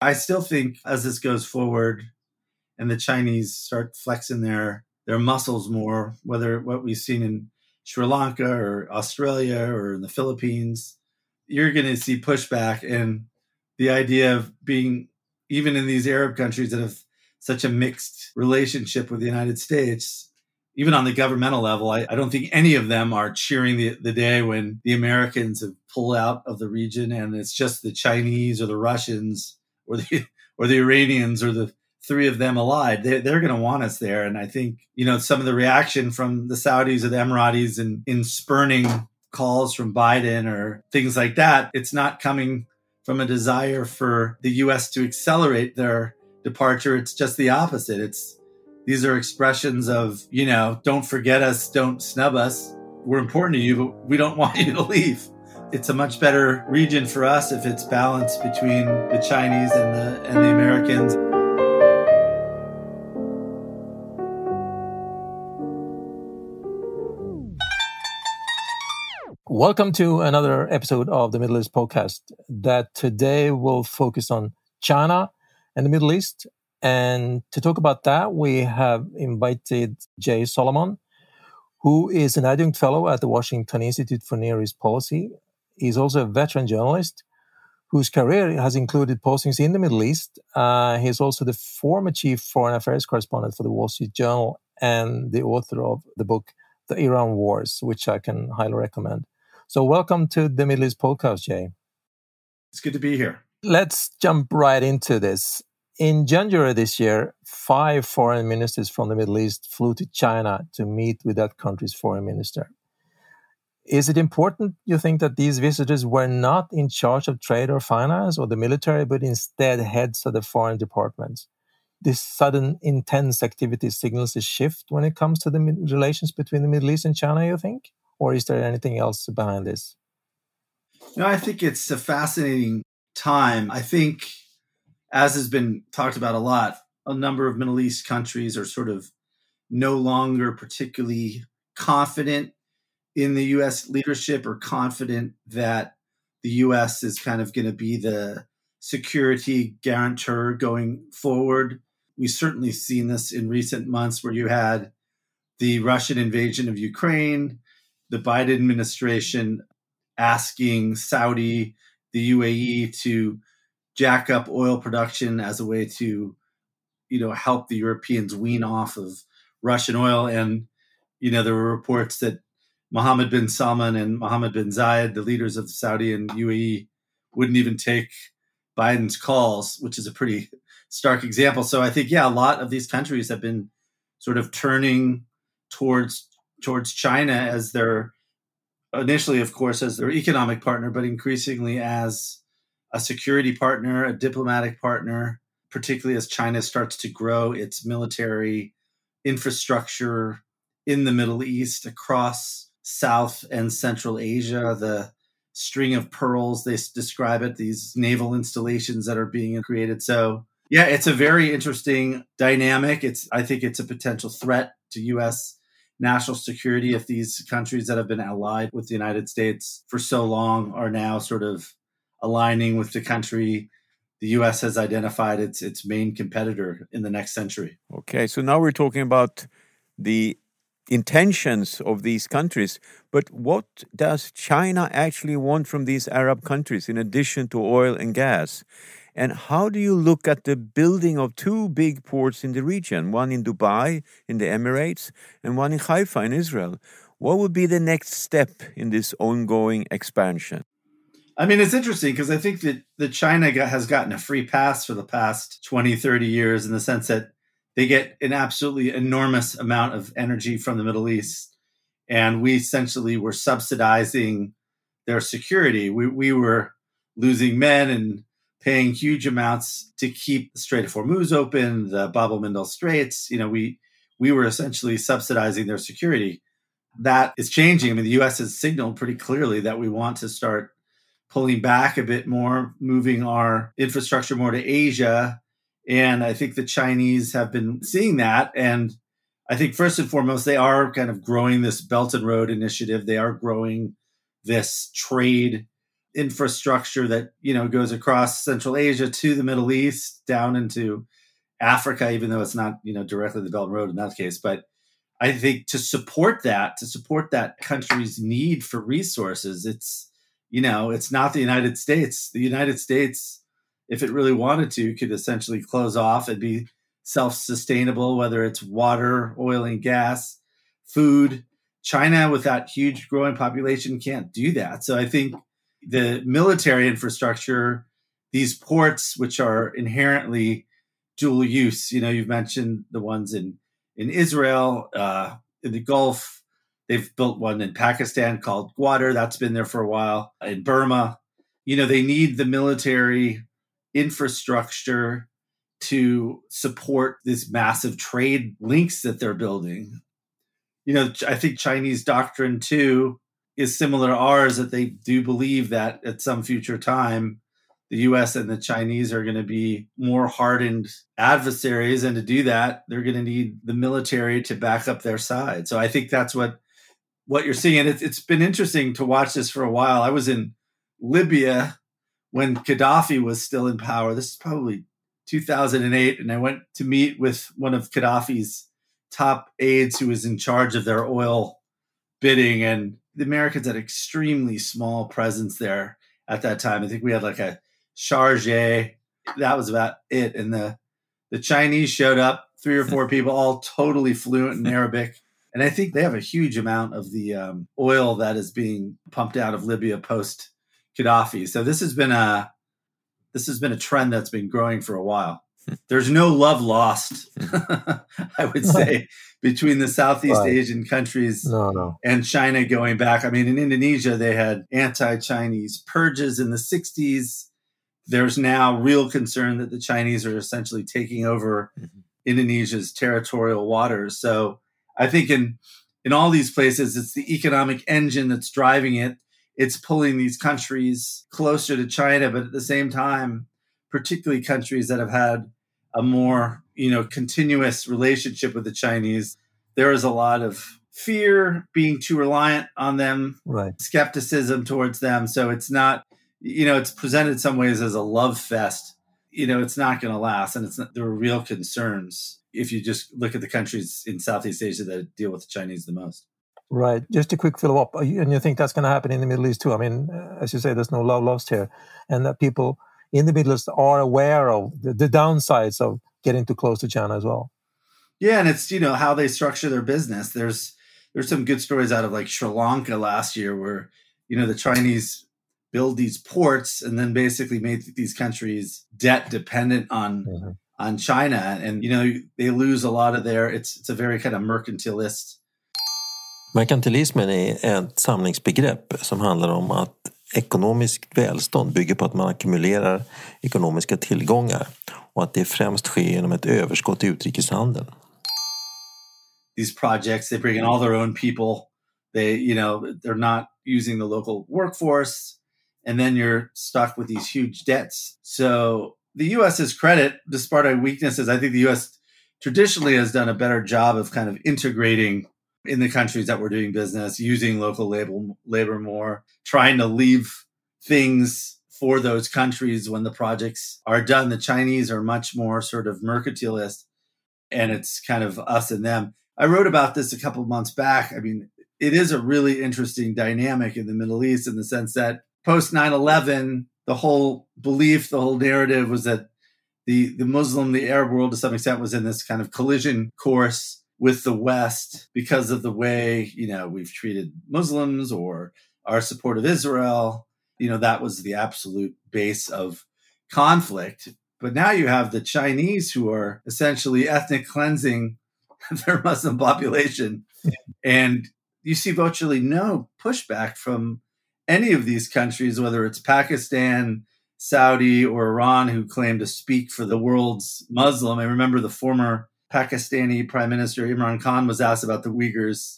I still think as this goes forward and the Chinese start flexing their their muscles more, whether what we've seen in Sri Lanka or Australia or in the Philippines, you're going to see pushback and the idea of being even in these Arab countries that have such a mixed relationship with the United States, even on the governmental level, I, I don't think any of them are cheering the, the day when the Americans have pulled out of the region and it's just the Chinese or the Russians or the or the Iranians or the three of them allied. They, they're going to want us there. And I think, you know, some of the reaction from the Saudis or the Emiratis in, in spurning calls from Biden or things like that, it's not coming from a desire for the U.S. to accelerate their departure. It's just the opposite. It's these are expressions of, you know, don't forget us, don't snub us. We're important to you, but we don't want you to leave. It's a much better region for us if it's balanced between the Chinese and the and the Americans. Welcome to another episode of the Middle East podcast that today will focus on China and the Middle East. And to talk about that, we have invited Jay Solomon, who is an adjunct fellow at the Washington Institute for Near East Policy. He's also a veteran journalist whose career has included postings in the Middle East. Uh, he's also the former chief foreign affairs correspondent for the Wall Street Journal and the author of the book The Iran Wars, which I can highly recommend. So, welcome to the Middle East podcast, Jay. It's good to be here. Let's jump right into this. In January this year, five foreign ministers from the Middle East flew to China to meet with that country's foreign minister. Is it important, you think, that these visitors were not in charge of trade or finance or the military, but instead heads of the foreign departments? This sudden intense activity signals a shift when it comes to the relations between the Middle East and China, you think? or is there anything else behind this? No, I think it's a fascinating time. I think, as has been talked about a lot, a number of Middle East countries are sort of no longer particularly confident in the US leadership are confident that the US is kind of going to be the security guarantor going forward. We've certainly seen this in recent months where you had the Russian invasion of Ukraine, the Biden administration asking Saudi, the UAE to jack up oil production as a way to, you know, help the Europeans wean off of Russian oil. And, you know, there were reports that Mohammed bin Salman and Mohammed bin Zayed, the leaders of the Saudi and UAE, wouldn't even take Biden's calls, which is a pretty stark example. So I think, yeah, a lot of these countries have been sort of turning towards towards China as their initially, of course, as their economic partner, but increasingly as a security partner, a diplomatic partner, particularly as China starts to grow its military infrastructure in the Middle East across South and Central Asia, the string of pearls, they describe it, these naval installations that are being created. So, yeah, it's a very interesting dynamic. It's I think it's a potential threat to US national security if these countries that have been allied with the United States for so long are now sort of aligning with the country the US has identified its its main competitor in the next century. Okay, so now we're talking about the intentions of these countries, but what does China actually want from these Arab countries in addition to oil and gas? And how do you look at the building of two big ports in the region, one in Dubai in the Emirates and one in Haifa in Israel? What would be the next step in this ongoing expansion? I mean, it's interesting because I think that, that China has gotten a free pass for the past 20, 30 years in the sense that they get an absolutely enormous amount of energy from the Middle East. And we essentially were subsidizing their security. We, we were losing men and paying huge amounts to keep the Strait of Hormuz open, the Bab el Mandeb Straits. You know, we we were essentially subsidizing their security. That is changing. I mean, the U.S. has signaled pretty clearly that we want to start pulling back a bit more, moving our infrastructure more to Asia. And I think the Chinese have been seeing that. And I think first and foremost, they are kind of growing this Belt and Road initiative. They are growing this trade infrastructure that you know goes across Central Asia to the Middle East down into Africa, even though it's not you know directly the Belt and Road in that case. But I think to support that, to support that country's need for resources, it's you know it's not the United States. The United States, if it really wanted to, could essentially close off and be self-sustainable, whether it's water, oil and gas, food. China, with that huge growing population, can't do that. So I think the military infrastructure, these ports, which are inherently dual use. You know, you've mentioned the ones in in Israel, uh, in the Gulf. They've built one in Pakistan called Gwadar. That's been there for a while. In Burma, you know, they need the military infrastructure to support this massive trade links that they're building. You know, I think Chinese doctrine too is similar to ours that they do believe that at some future time the US and the Chinese are going to be more hardened adversaries. And to do that, they're going to need the military to back up their side. So I think that's what what you're seeing. And it's, it's been interesting to watch this for a while. I was in Libya when Gaddafi was still in power. This is probably 2008. And I went to meet with one of Gaddafi's top aides who was in charge of their oil bidding. And the Americans had extremely small presence there at that time. I think we had like a charge. That was about it. And the the Chinese showed up, three or four people, all totally fluent in Arabic. And I think they have a huge amount of the um, oil that is being pumped out of Libya post Gaddafi. So this has been a this has been a trend that's been growing for a while. There's no love lost, I would say, between the Southeast right. Asian countries no, no. and China going back. I mean, in Indonesia, they had anti Chinese purges in the 60s there's now real concern that the Chinese are essentially taking over mm-hmm. Indonesia's territorial waters. So I think in in all these places, it's the economic engine that's driving it. It's pulling these countries closer to China, but at the same time, particularly countries that have had a more you know continuous relationship with the Chinese, there is a lot of fear being too reliant on them, right. skepticism towards them. So it's not you know, it's presented some ways as a love fest. You know, it's not going to last, and it's not, there are real concerns if you just look at the countries in Southeast Asia that deal with the Chinese the most. Right. Just a quick follow up, and you think that's going to happen in the Middle East too? I mean, uh, as you say, there's no love lost here, and that people in the Middle East are aware of the, the downsides of getting too close to China as well. Yeah, and it's you know how they structure their business. There's there's some good stories out of like Sri Lanka last year where you know the Chinese build these ports and then basically made these countries debt dependent on mm-hmm. on China and you know they lose a lot of their it's it's a very kind of mercantilist Merkantilismen är ett samlingsbegrepp som handlar om att ekonomiskt välstånd bygger på att man ackumulerar ekonomiska tillgångar och att det främst sker genom ett överskott i utrikeshandeln. These projects, they bring in all their own people. They, you know, they're not using the local workforce. and then you're stuck with these huge debts. So the US's credit, despite our weaknesses, I think the US traditionally has done a better job of kind of integrating in the countries that we're doing business, using local labor, labor more, trying to leave things for those countries when the projects are done. The Chinese are much more sort of mercantilist, and it's kind of us and them. I wrote about this a couple months back. I mean, it is a really interesting dynamic in the Middle East in the sense that post 9-11 the whole belief the whole narrative was that the the muslim the arab world to some extent was in this kind of collision course with the west because of the way you know we've treated muslims or our support of israel. You know that was the absolute base of conflict. But now you have the chinese who are essentially ethnic cleansing their muslim population. And you see virtually no pushback from any of these countries, whether it's Pakistan, Saudi, or Iran, who claim to speak for the world's Muslim. I remember the former Pakistani Prime Minister Imran Khan was asked about the Uyghurs.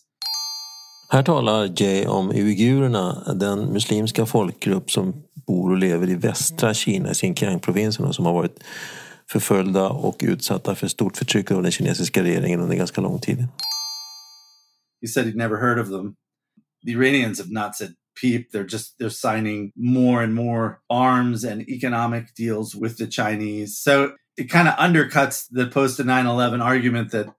Här talar Jay om uigurerna, den muslimska folkgrupp som bor och lever i västra Kina, Xinjiang-provinsen och som har varit förföljda och utsatta för stort förtryck av den kinesiska regeringen under ganska lång tid. He said he'd never heard of them. The Iranians have not said peep. They're just they're signing more and more arms and economic deals with the Chinese. So it kind of undercuts the post 9/11 argument that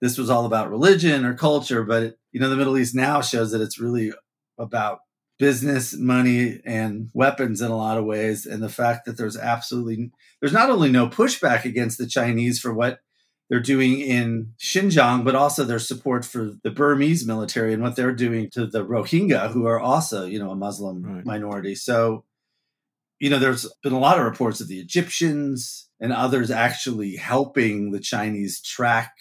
this was all about religion or culture, but it, you know the Middle East now shows that it's really about business, money, and weapons in a lot of ways. And the fact that there's absolutely there's not only no pushback against the Chinese for what they're doing in Xinjiang, but also their support for the Burmese military and what they're doing to the Rohingya, who are also, you know, a Muslim right. minority. So, you know, there's been a lot of reports of the Egyptians and others actually helping the Chinese track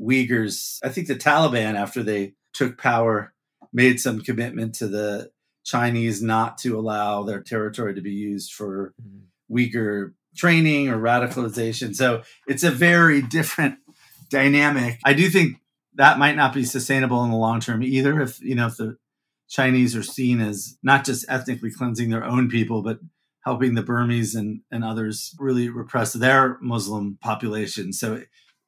Uyghurs. I think the Taliban, after they took power, made some commitment to the Chinese not to allow their territory to be used for mm-hmm. Uyghur training or radicalization. So it's a very different dynamic. I do think that might not be sustainable in the long term either. If you know if the Chinese are seen as not just ethnically cleansing their own people, but helping the Burmese and, and others really repress their Muslim population. So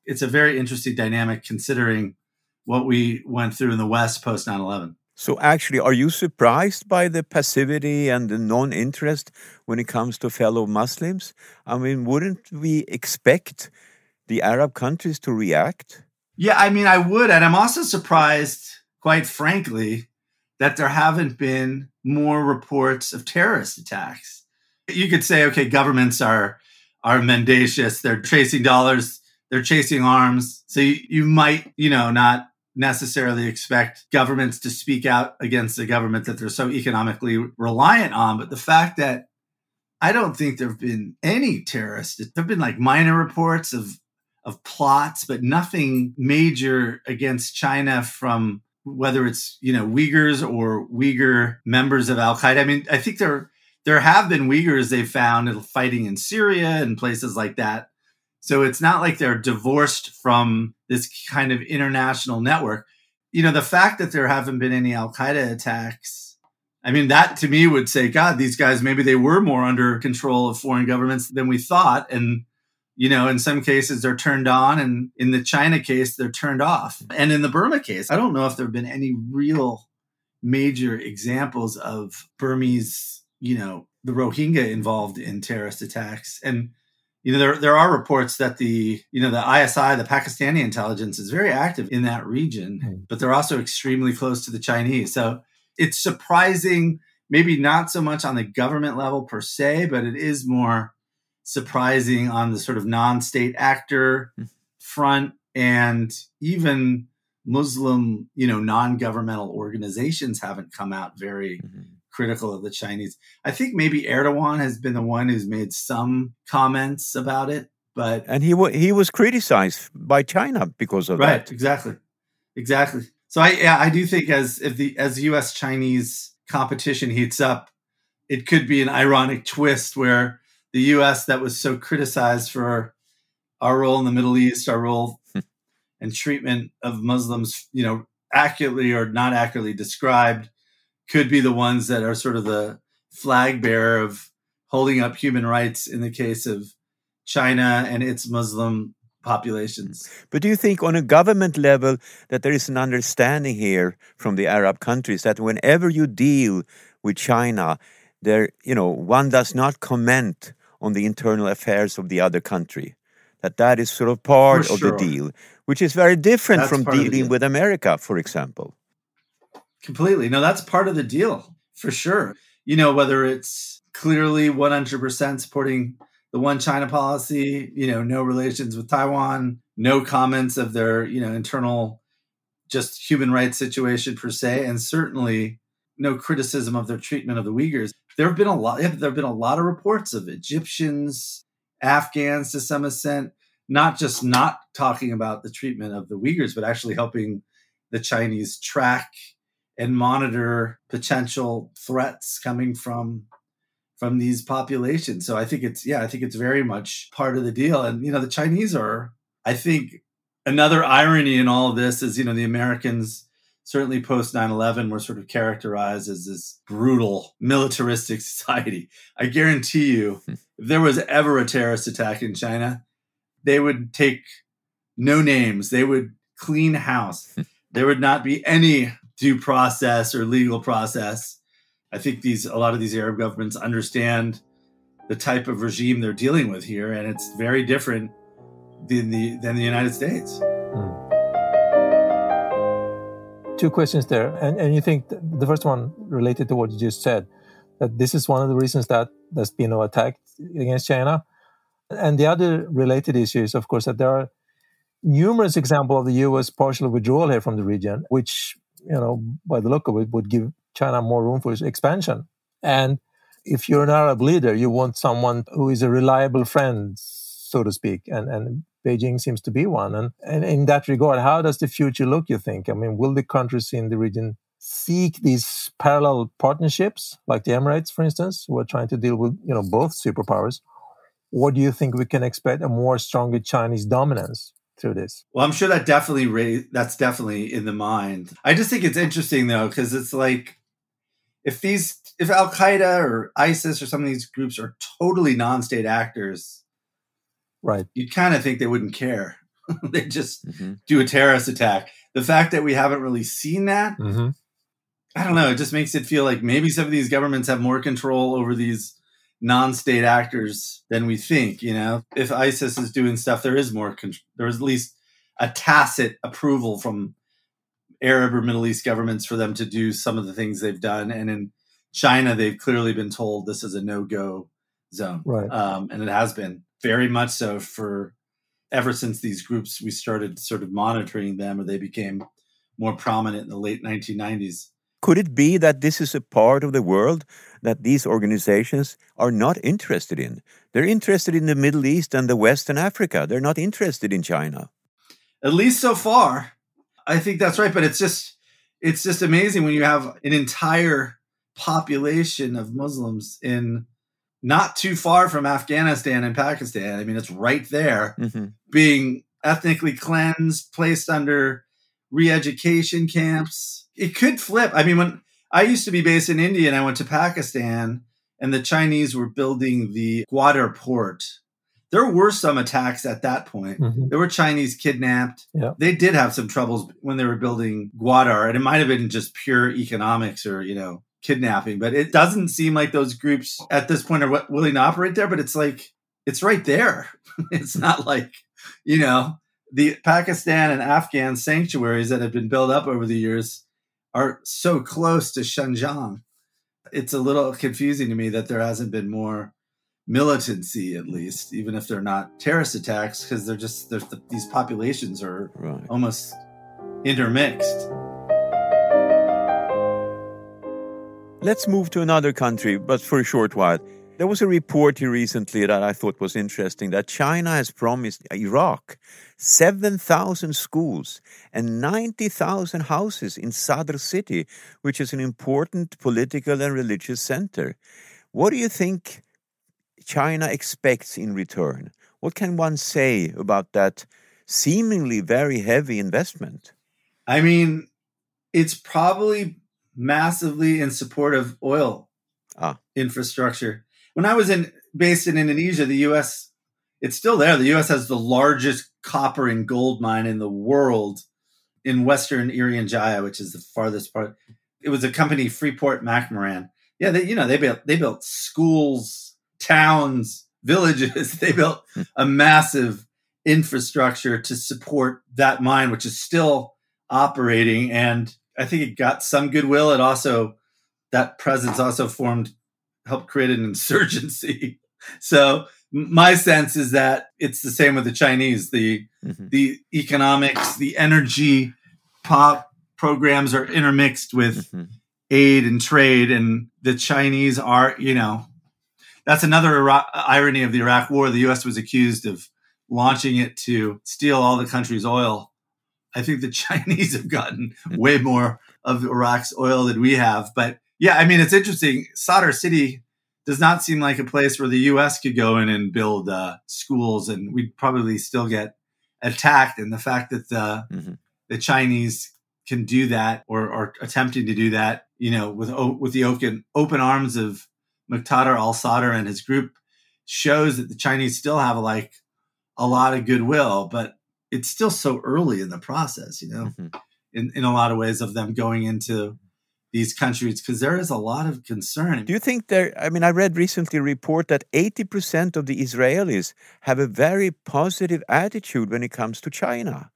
it's a very interesting dynamic considering what we went through in the West post 9 11. So, actually, are you surprised by the passivity and the non interest when it comes to fellow Muslims? I mean, wouldn't we expect the Arab countries to react? Yeah, I mean, I would. And I'm also surprised, quite frankly, that there haven't been more reports of terrorist attacks. You could say, okay, governments are are mendacious, they're chasing dollars, they're chasing arms. So you, you might, you know, not necessarily expect governments to speak out against a government that they're so economically reliant on. But the fact that I don't think there have been any terrorists, there have been like minor reports of of plots, but nothing major against China from whether it's you know Uyghurs or Uyghur members of Al Qaeda. I mean, I think there there have been Uyghurs they've found fighting in Syria and places like that so it's not like they're divorced from this kind of international network. You know, the fact that there haven't been any Al Qaeda attacks, I mean, that to me would say, God, these guys, maybe they were more under control of foreign governments than we thought. And, you know, in some cases they're turned on, and in the China case, they're turned off. And in the Burma case, I don't know if there have been any real major examples of Burmese, you know, the Rohingya involved in terrorist attacks. And you know there there are reports that the you know the ISI the Pakistani intelligence is very active in that region mm. but they're also extremely close to the Chinese so it's surprising maybe not so much on the government level per se but it is more surprising on the sort of non-state actor mm. front and even muslim you know non-governmental organizations haven't come out very mm-hmm critical of the Chinese. I think maybe Erdogan has been the one who's made some comments about it, but and he w- he was criticized by China because of that. right, that. Exactly, exactly. So I yeah, I do think as if the as U.S. Chinese competition heats up, it could be an ironic twist where the U.S. that was so criticized for our role in the Middle East, our role hmm. and treatment of Muslims, you know, accurately or not accurately described could be the ones that are sort of the flag bearer of holding up human rights in the case of China and its Muslim populations. But do you think, on a government level, that there is an understanding here from the Arab countries that whenever you deal with China, there, you know, one does not comment on the internal affairs of the other country. That that is sort of part sure. of the deal, which is very different That's from dealing with America, for example. Completely. No, that's part of the deal for sure. You know, whether it's clearly 100% supporting the one China policy, you know, no relations with Taiwan, no comments of their, you know, internal just human rights situation per se, and certainly no criticism of their treatment of the Uyghurs. There have been a lot. There have been a lot of reports of Egyptians, Afghans to some extent, not just not talking about the treatment of the Uyghurs, but actually helping the Chinese track and monitor potential threats coming from from these populations. So I think it's yeah, I think it's very much part of the deal. And you know, the Chinese are, I think, another irony in all of this is you know the Americans certainly post 9-11 were sort of characterized as this brutal militaristic society i guarantee you hmm. if there was ever a terrorist attack in china they would take no names they would clean house hmm. there would not be any due process or legal process. I think these a lot of these Arab governments understand the type of regime they're dealing with here, and it's very different than the than the United States. Mm. Two questions there, and and you think the first one related to what you just said that this is one of the reasons that there's been no attack against China, and the other related issue is of course that there are numerous examples of the U.S. partial withdrawal here from the region, which you know by the look of it would give China more room for expansion and if you're an Arab leader, you want someone who is a reliable friend, so to speak, and, and Beijing seems to be one. And, and in that regard, how does the future look, you think? I mean, will the countries in the region seek these parallel partnerships, like the Emirates, for instance, who are trying to deal with you know both superpowers? Or do you think we can expect a more stronger Chinese dominance through this? Well, I'm sure that definitely that's definitely in the mind. I just think it's interesting though, because it's like if these if Al Qaeda or ISIS or some of these groups are totally non-state actors, right? You'd kind of think they wouldn't care. they just mm-hmm. do a terrorist attack. The fact that we haven't really seen that, mm-hmm. I don't know. It just makes it feel like maybe some of these governments have more control over these non-state actors than we think. You know, if ISIS is doing stuff, there is more. Con- there is at least a tacit approval from Arab or Middle East governments for them to do some of the things they've done. And in China, they've clearly been told this is a no go zone. Right. Um, and it has been very much so for ever since these groups, we started sort of monitoring them or they became more prominent in the late 1990s. Could it be that this is a part of the world that these organizations are not interested in? They're interested in the Middle East and the West and Africa. They're not interested in China. At least so far. I think that's right, but it's just it's just amazing when you have an entire population of Muslims in not too far from Afghanistan and Pakistan. I mean, it's right there, mm-hmm. being ethnically cleansed, placed under re-education camps. It could flip. I mean, when I used to be based in India and I went to Pakistan, and the Chinese were building the Gwadar port there were some attacks at that point. Mm-hmm. There were Chinese kidnapped. Yeah. They did have some troubles when they were building Gwadar, and it might have been just pure economics or, you know, kidnapping. But it doesn't seem like those groups at this point are willing to operate there. But it's like, it's right there. it's not like, you know, the Pakistan and Afghan sanctuaries that have been built up over the years are so close to Xinjiang. It's a little confusing to me that there hasn't been more militancy at least even if they're not terrorist attacks because they're just they're, these populations are right. almost intermixed let's move to another country but for a short while there was a report here recently that I thought was interesting that China has promised Iraq 7,000 schools and 90,000 houses in Sadr city, which is an important political and religious center. What do you think China expects in return? What can one say about that seemingly very heavy investment? I mean, it's probably massively in support of oil ah. infrastructure. When I was in based in Indonesia, the U.S. it's still there. The U.S. has the largest copper and gold mine in the world in Western Irian Jaya, which is the farthest part. It was a company, Freeport McMoRan. Yeah, they you know they built they built schools towns, villages. They built a massive infrastructure to support that mine, which is still operating. And I think it got some goodwill. It also, that presence also formed, helped create an insurgency. So my sense is that it's the same with the Chinese. The mm-hmm. the economics, the energy pop programs are intermixed with mm-hmm. aid and trade, and the Chinese are, you know, that's another Iraq, irony of the Iraq War. The U.S. was accused of launching it to steal all the country's oil. I think the Chinese have gotten way more of Iraq's oil than we have. But yeah, I mean, it's interesting. Sadr City does not seem like a place where the U.S. could go in and build uh, schools, and we'd probably still get attacked. And the fact that the mm-hmm. the Chinese can do that or are attempting to do that, you know, with with the open open arms of Muqtada al Sadr and his group shows that the Chinese still have like a lot of goodwill, but it's still so early in the process, you know, mm-hmm. in, in a lot of ways of them going into these countries because there is a lot of concern. Do you think there? I mean, I read recently a report that 80% of the Israelis have a very positive attitude when it comes to China.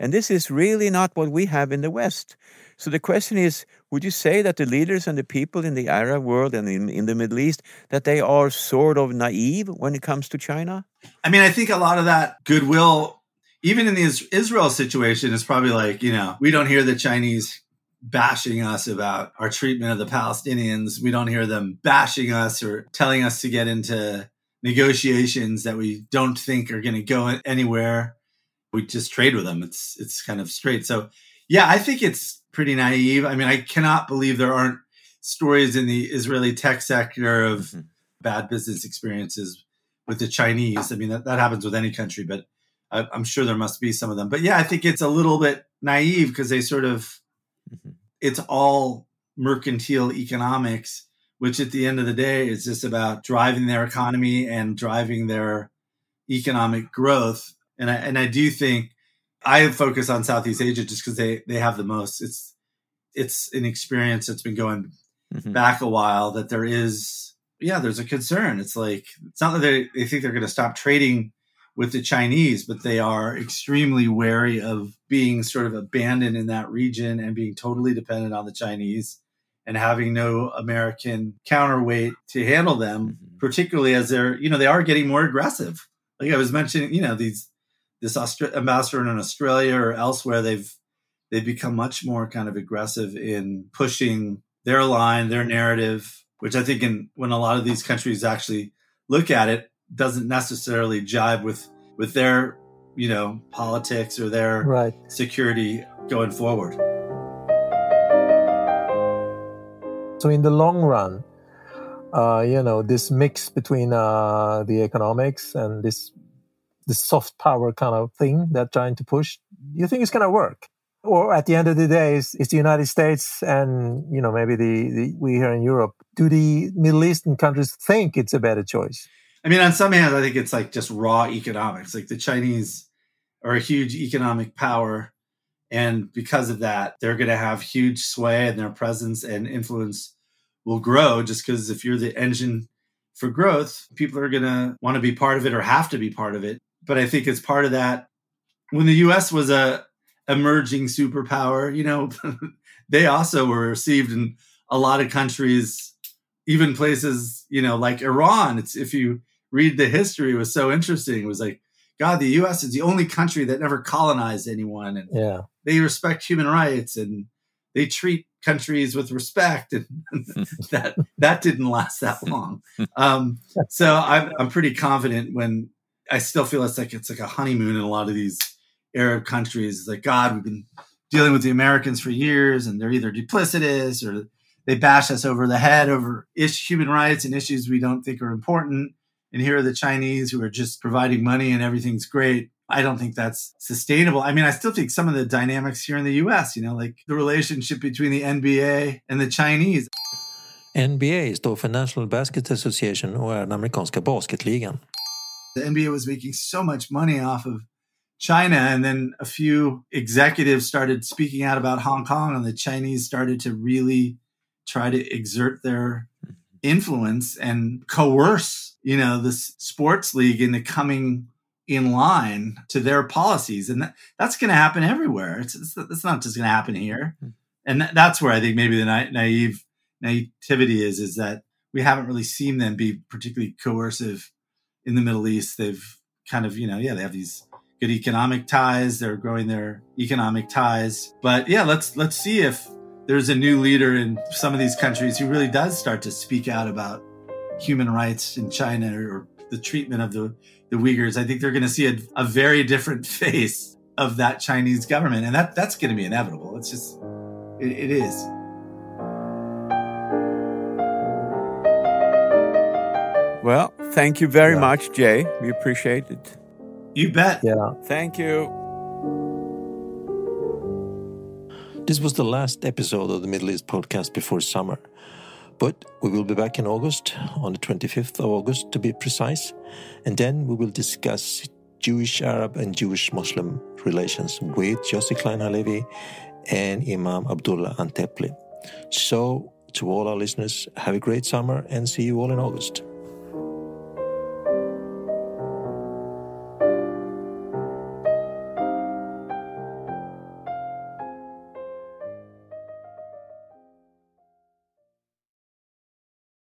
And this is really not what we have in the West. So the question is would you say that the leaders and the people in the Arab world and in, in the Middle East that they are sort of naive when it comes to China? I mean, I think a lot of that goodwill, even in the Israel situation, is probably like, you know, we don't hear the Chinese bashing us about our treatment of the Palestinians. We don't hear them bashing us or telling us to get into negotiations that we don't think are going to go anywhere. We just trade with them. It's it's kind of straight. So, yeah, I think it's pretty naive. I mean, I cannot believe there aren't stories in the Israeli tech sector of mm-hmm. bad business experiences with the Chinese. I mean, that, that happens with any country, but I, I'm sure there must be some of them. But yeah, I think it's a little bit naive because they sort of Mm-hmm. It's all mercantile economics, which at the end of the day is just about driving their economy and driving their economic growth. And I, and I do think I focus on Southeast Asia just because they, they have the most. It's it's an experience that's been going mm-hmm. back a while that there is yeah, there's a concern. It's like it's not that they, they think they're going to stop trading with the Chinese, but they are extremely wary of being sort of abandoned in that region and being totally dependent on the Chinese and having no American counterweight to handle them, mm-hmm. particularly as they're, you know, they are getting more aggressive. Like I was mentioning, you know, these this Austra- ambassador in Australia or elsewhere, they've they've become much more kind of aggressive in pushing their line, their narrative, which I think in when a lot of these countries actually look at it, doesn't necessarily jive with with their you know politics or their right. security going forward. So in the long run, uh, you know, this mix between uh, the economics and this this soft power kind of thing that they're trying to push, you think it's going to work? Or at the end of the day, it's, it's the United States and you know maybe the, the we here in Europe. Do the Middle Eastern countries think it's a better choice? I mean, on some hands, I think it's like just raw economics. Like the Chinese are a huge economic power. And because of that, they're going to have huge sway and their presence and influence will grow just because if you're the engine for growth, people are going to want to be part of it or have to be part of it. But I think it's part of that. When the US was a emerging superpower, you know, they also were received in a lot of countries, even places, you know, like Iran. It's if you read the history was so interesting. It was like, God, the U.S. is the only country that never colonized anyone, and yeah. they respect human rights and they treat countries with respect, and that that didn't last that long. Um, so I'm I'm pretty confident when I still feel it's like it's like a honeymoon in a lot of these Arab countries. It's like God, we've been dealing with the Americans for years, and they're either duplicitous or they bash us over the head over ish human rights and issues we don't think are important and here are the Chinese who are just providing money and everything's great. I don't think that's sustainable. I mean, I still think some of the dynamics here in the US, you know, like the relationship between the NBA and the Chinese. NBA står för National Basket Association och är den amerikanska basketligan. The NBA was making so much money off of China and then a few executives started speaking out about Hong Kong and the Chinese started to really try to exert their influence and coerce, you know, this sports league into coming in line to their policies. And that, that's going to happen everywhere. It's, it's, it's not just going to happen here. Hmm. And that, that's where I think maybe the na- naive naivety is, is that we haven't really seen them be particularly coercive in the Middle East. They've kind of, you know, yeah, they have these good economic ties. They're growing their economic ties. But yeah, let's let's see if there's a new leader in some of these countries who really does start to speak out about human rights in China or the treatment of the, the Uyghurs, I think they're going to see a, a very different face of that Chinese government. And that, that's going to be inevitable. It's just, it, it is. Well, thank you very yeah. much, Jay. We appreciate it. You bet. Yeah. Thank you. This was the last episode of the Middle East podcast before summer. But we will be back in August, on the 25th of August to be precise, and then we will discuss Jewish Arab and Jewish Muslim relations with Yossi Klein Halevi and Imam Abdullah Antepli. So, to all our listeners, have a great summer and see you all in August.